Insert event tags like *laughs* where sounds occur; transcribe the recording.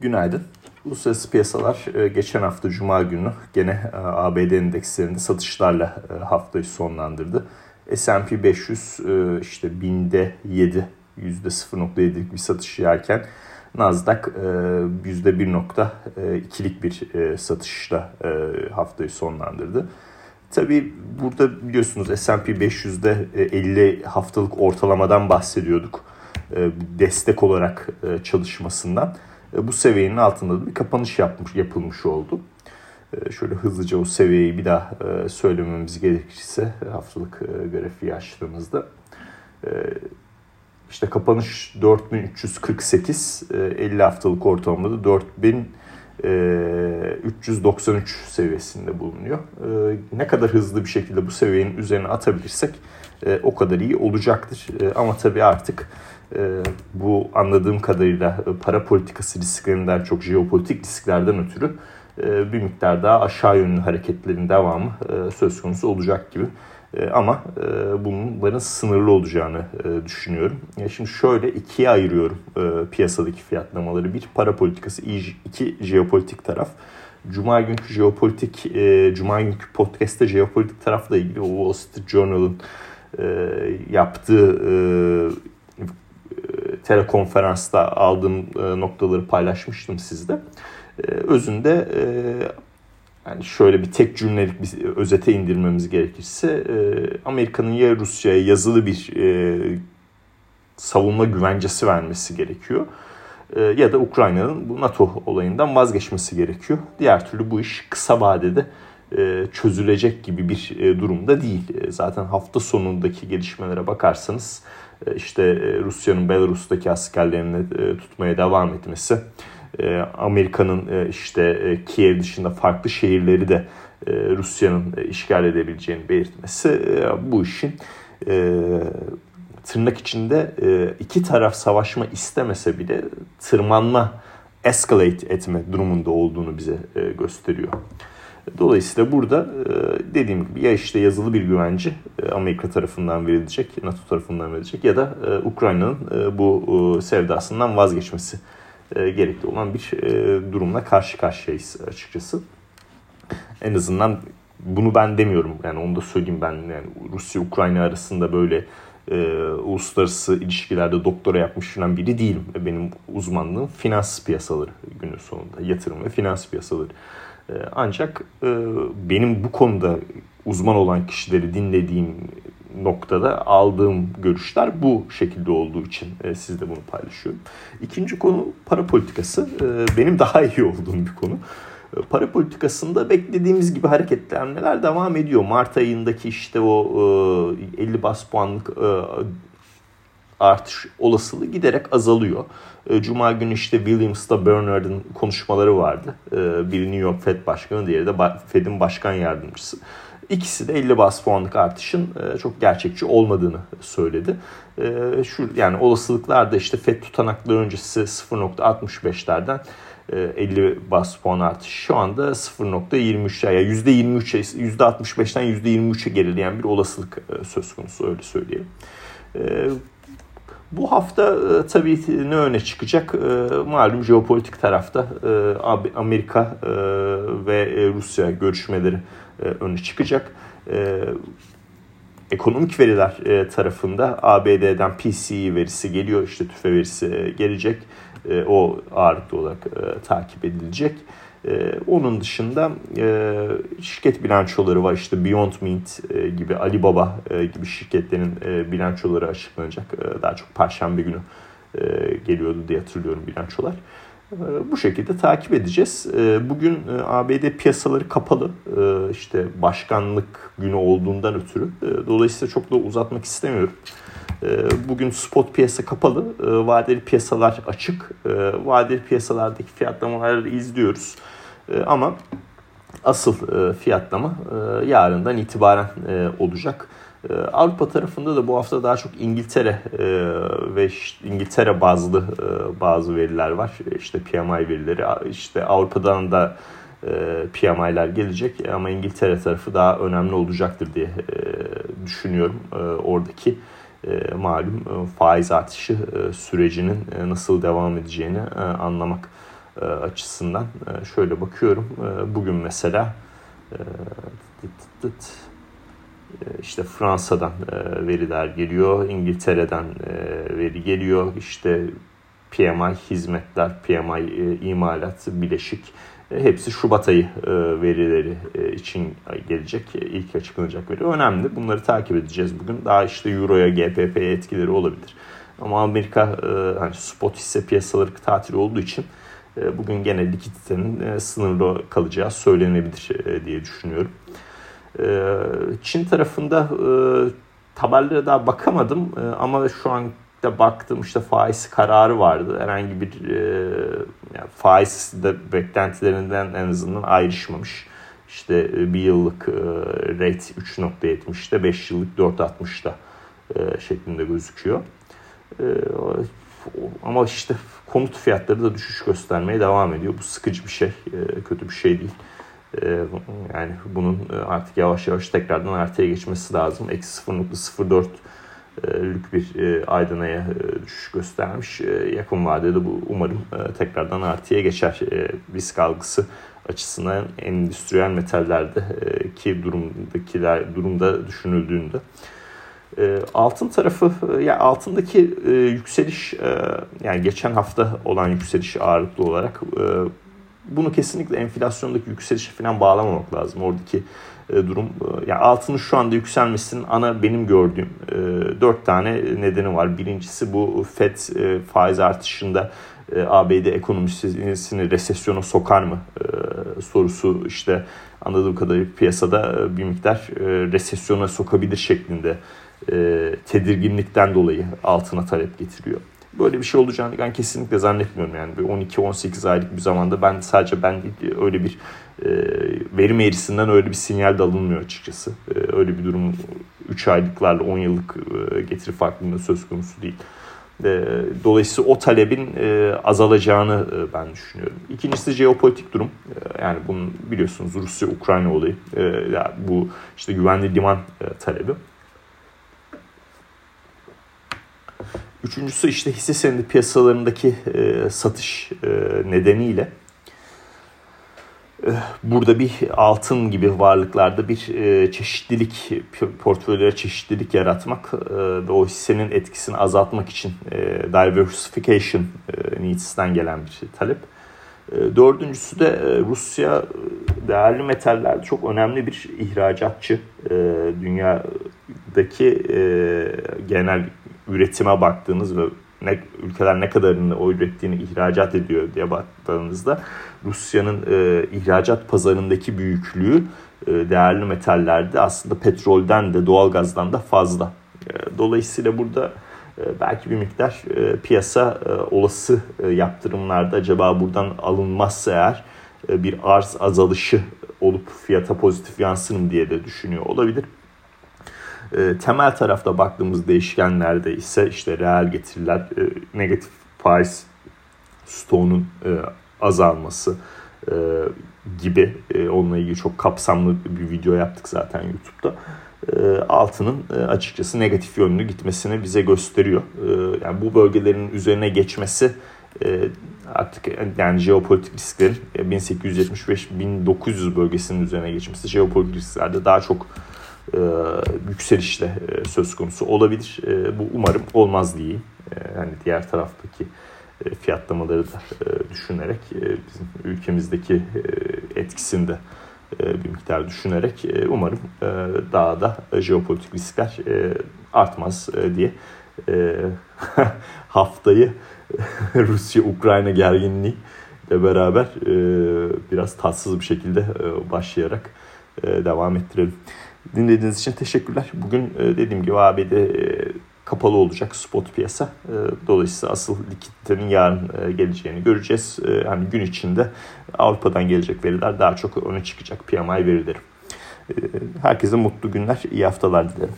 Günaydın. Uluslararası piyasalar e, geçen hafta Cuma günü gene e, ABD endekslerinde satışlarla e, haftayı sonlandırdı. S&P 500 işte binde 7, %0.7'lik bir satış yerken Nasdaq %1.2'lik bir satışla haftayı sonlandırdı. Tabi burada biliyorsunuz S&P 500'de 50 haftalık ortalamadan bahsediyorduk. Destek olarak çalışmasından. E, bu seviyenin altında da bir kapanış yapmış, yapılmış oldu. E, şöyle hızlıca o seviyeyi bir daha e, söylememiz gerekirse haftalık grafiği açtığımızda işte kapanış 4348 50 haftalık ortalamada 4393 seviyesinde bulunuyor. Ne kadar hızlı bir şekilde bu seviyenin üzerine atabilirsek o kadar iyi olacaktır. Ama tabii artık bu anladığım kadarıyla e, para politikası risklerinden çok jeopolitik risklerden ötürü e, bir miktar daha aşağı yönlü hareketlerin devamı e, söz konusu olacak gibi. Ama bunların sınırlı olacağını düşünüyorum. Şimdi şöyle ikiye ayırıyorum piyasadaki fiyatlamaları. Bir para politikası, iki jeopolitik taraf. Cuma günkü jeopolitik, Cuma günkü podcast'te jeopolitik tarafla ilgili Wall Street Journal'ın yaptığı telekonferansta aldığım e, noktaları paylaşmıştım sizde. E, özünde e, yani şöyle bir tek cümlelik bir özete indirmemiz gerekirse Amerika'nın ya Rusya'ya yazılı bir savunma güvencesi vermesi gerekiyor ya da Ukrayna'nın bu NATO olayından vazgeçmesi gerekiyor. Diğer türlü bu iş kısa vadede çözülecek gibi bir durumda değil. Zaten hafta sonundaki gelişmelere bakarsanız işte e, Rusya'nın Belarus'taki askerlerini e, tutmaya devam etmesi, Amerika'nın işte Kiev dışında farklı şehirleri de Rusya'nın işgal edebileceğini belirtmesi bu işin tırnak içinde iki taraf savaşma istemese bile tırmanma, escalate etme durumunda olduğunu bize gösteriyor. Dolayısıyla burada e, dediğim gibi ya işte yazılı bir güvence e, Amerika tarafından verilecek, NATO tarafından verilecek ya da e, Ukrayna'nın bu sevdasından vazgeçmesi gerekli olan bir durumla karşı karşıyayız açıkçası. En azından bunu ben demiyorum yani onu da söyleyeyim ben yani Rusya Ukrayna arasında böyle e, uluslararası ilişkilerde doktora yapmış falan biri değilim. Benim uzmanlığım finans piyasaları günün sonunda yatırım ve finans piyasaları. Ee, ancak e, benim bu konuda uzman olan kişileri dinlediğim noktada aldığım görüşler bu şekilde olduğu için e, sizle bunu paylaşıyorum. İkinci konu para politikası. E, benim daha iyi olduğum bir konu. Para politikasında beklediğimiz gibi hareketlenmeler devam ediyor. Mart ayındaki işte o 50 bas puanlık artış olasılığı giderek azalıyor. E, Cuma günü işte Williams'ta Bernard'ın konuşmaları vardı. E, biri New York Fed Başkanı, diğeri de Fed'in başkan yardımcısı. İkisi de 50 bas puanlık artışın e, çok gerçekçi olmadığını söyledi. Şu yani olasılıklar da işte Fed tutanakları öncesi 0.65'lerden 50 bas puan artış şu anda 0.23'e yani %23'e %65'ten %23'e gerileyen bir olasılık söz konusu öyle söyleyelim. Bu hafta e, tabii ne öne çıkacak? E, malum jeopolitik tarafta e, Amerika ve Rusya görüşmeleri öne çıkacak. Ekonomik veriler tarafında ABD'den PCE verisi geliyor, işte tüfe verisi gelecek. O ağırlıklı olarak takip edilecek. Ee, onun dışında e, şirket bilançoları var. İşte Beyond Meat e, gibi, Alibaba e, gibi şirketlerin e, bilançoları açıklanacak. E, daha çok Perşembe günü e, geliyordu diye hatırlıyorum bilançolar. E, bu şekilde takip edeceğiz. E, bugün e, ABD piyasaları kapalı. E, işte başkanlık günü olduğundan ötürü. E, dolayısıyla çok da uzatmak istemiyorum. Ee, bugün spot piyasa kapalı, ee, vadeli piyasalar açık. Ee, vadeli piyasalardaki fiyatlamaları izliyoruz. Ama asıl e, fiyatlama e, yarından itibaren e, olacak. Avrupa tarafında da bu hafta daha çok İngiltere ve İngiltere bazlı bazı veriler var. İşte PMI verileri, işte Avrupa'dan da PMI'ler gelecek ama İngiltere tarafı daha önemli olacaktır diye düşünüyorum oradaki e, malum e, faiz artışı e, sürecinin nasıl devam edeceğini anlamak açısından şöyle bakıyorum. Bugün mesela işte Fransa'dan veriler geliyor, İngiltere'den veri geliyor, işte PMI hizmetler, PMI imalat, bileşik hepsi Şubat ayı verileri için gelecek. ilk açıklanacak veri. Önemli. Bunları takip edeceğiz bugün. Daha işte Euro'ya, GPP'ye etkileri olabilir. Ama Amerika hani spot hisse piyasaları tatil olduğu için bugün gene likiditenin sınırlı kalacağı söylenebilir diye düşünüyorum. Çin tarafında tabellere daha bakamadım ama şu an de baktım işte faiz kararı vardı. Herhangi bir yani faiz de beklentilerinden en azından ayrışmamış. İşte bir yıllık rate 3.70'te 5 yıllık 4.60'da şeklinde gözüküyor. Ama işte konut fiyatları da düşüş göstermeye devam ediyor. Bu sıkıcı bir şey, kötü bir şey değil. Yani bunun artık yavaş yavaş tekrardan artıya geçmesi lazım. Eksi 0.04 lük bir Aydın'a düşüş göstermiş. Yakın vadede bu umarım tekrardan artıya geçer. Risk algısı açısından endüstriyel metallerde ki durumdakiler durumda düşünüldüğünde altın tarafı ya altındaki yükseliş yani geçen hafta olan yükseliş ağırlıklı olarak bunu kesinlikle enflasyondaki yükselişe falan bağlamamak lazım. Oradaki durum yani altının şu anda yükselmesinin ana benim gördüğüm dört tane nedeni var. Birincisi bu FED faiz artışında ABD ekonomisini resesyona sokar mı sorusu işte anladığım kadarıyla piyasada bir miktar resesyona sokabilir şeklinde tedirginlikten dolayı altına talep getiriyor. Böyle bir şey olacağını ben kesinlikle zannetmiyorum yani. 12-18 aylık bir zamanda ben sadece ben öyle bir e, verim eğrisinden öyle bir sinyal de alınmıyor açıkçası. E, öyle bir durum 3 aylıklarla 10 yıllık e, getiri farklılığı söz konusu değil. E, dolayısıyla o talebin e, azalacağını e, ben düşünüyorum. İkincisi jeopolitik durum. E, yani bunun biliyorsunuz Rusya-Ukrayna olayı. E, bu işte güvenli liman e, talebi. Üçüncüsü işte hisse senedi piyasalarındaki e, satış e, nedeniyle e, burada bir altın gibi varlıklarda bir e, çeşitlilik, portföylere çeşitlilik yaratmak e, ve o hissenin etkisini azaltmak için e, diversification e, gelen bir talep. E, dördüncüsü de Rusya değerli metallerde çok önemli bir ihracatçı. Dünyadaki genel üretime baktığınız ve ne, ülkeler ne kadarını o ürettiğini ihracat ediyor diye baktığınızda Rusya'nın e, ihracat pazarındaki büyüklüğü e, değerli metallerde aslında petrolden de doğalgazdan da fazla. E, dolayısıyla burada e, belki bir miktar e, piyasa e, olası e, yaptırımlarda acaba buradan alınmazsa eğer e, bir arz azalışı olup fiyata pozitif yansır mı diye de düşünüyor olabilir. E, temel tarafta baktığımız değişkenlerde ise işte reel getiriler, e, negatif faiz stoğunun e, azalması e, gibi onunla ilgili çok kapsamlı bir video yaptık zaten YouTube'da. Altının açıkçası negatif yönlü gitmesini bize gösteriyor. Yani bu bölgelerin üzerine geçmesi artık yani jeopolitik risklerin 1875-1900 bölgesinin üzerine geçmesi jeopolitik risklerde daha çok e, yükselişle e, söz konusu olabilir. E, bu umarım olmaz diyeyim. E, hani diğer taraftaki e, fiyatlamaları da e, düşünerek e, bizim ülkemizdeki e, etkisinde e, bir miktar düşünerek e, umarım e, daha da jeopolitik riskler e, artmaz e, diye e, *laughs* haftayı *laughs* Rusya-Ukrayna gerginliği ile beraber e, biraz tatsız bir şekilde e, başlayarak e, devam ettirelim. Dinlediğiniz için teşekkürler. Bugün e, dediğim gibi ABD e, kapalı olacak spot piyasa. E, dolayısıyla asıl likiditenin yarın geleceğini göreceğiz. Hani gün içinde Avrupa'dan gelecek veriler daha çok öne çıkacak PMI verileri. Herkese mutlu günler, iyi haftalar dilerim.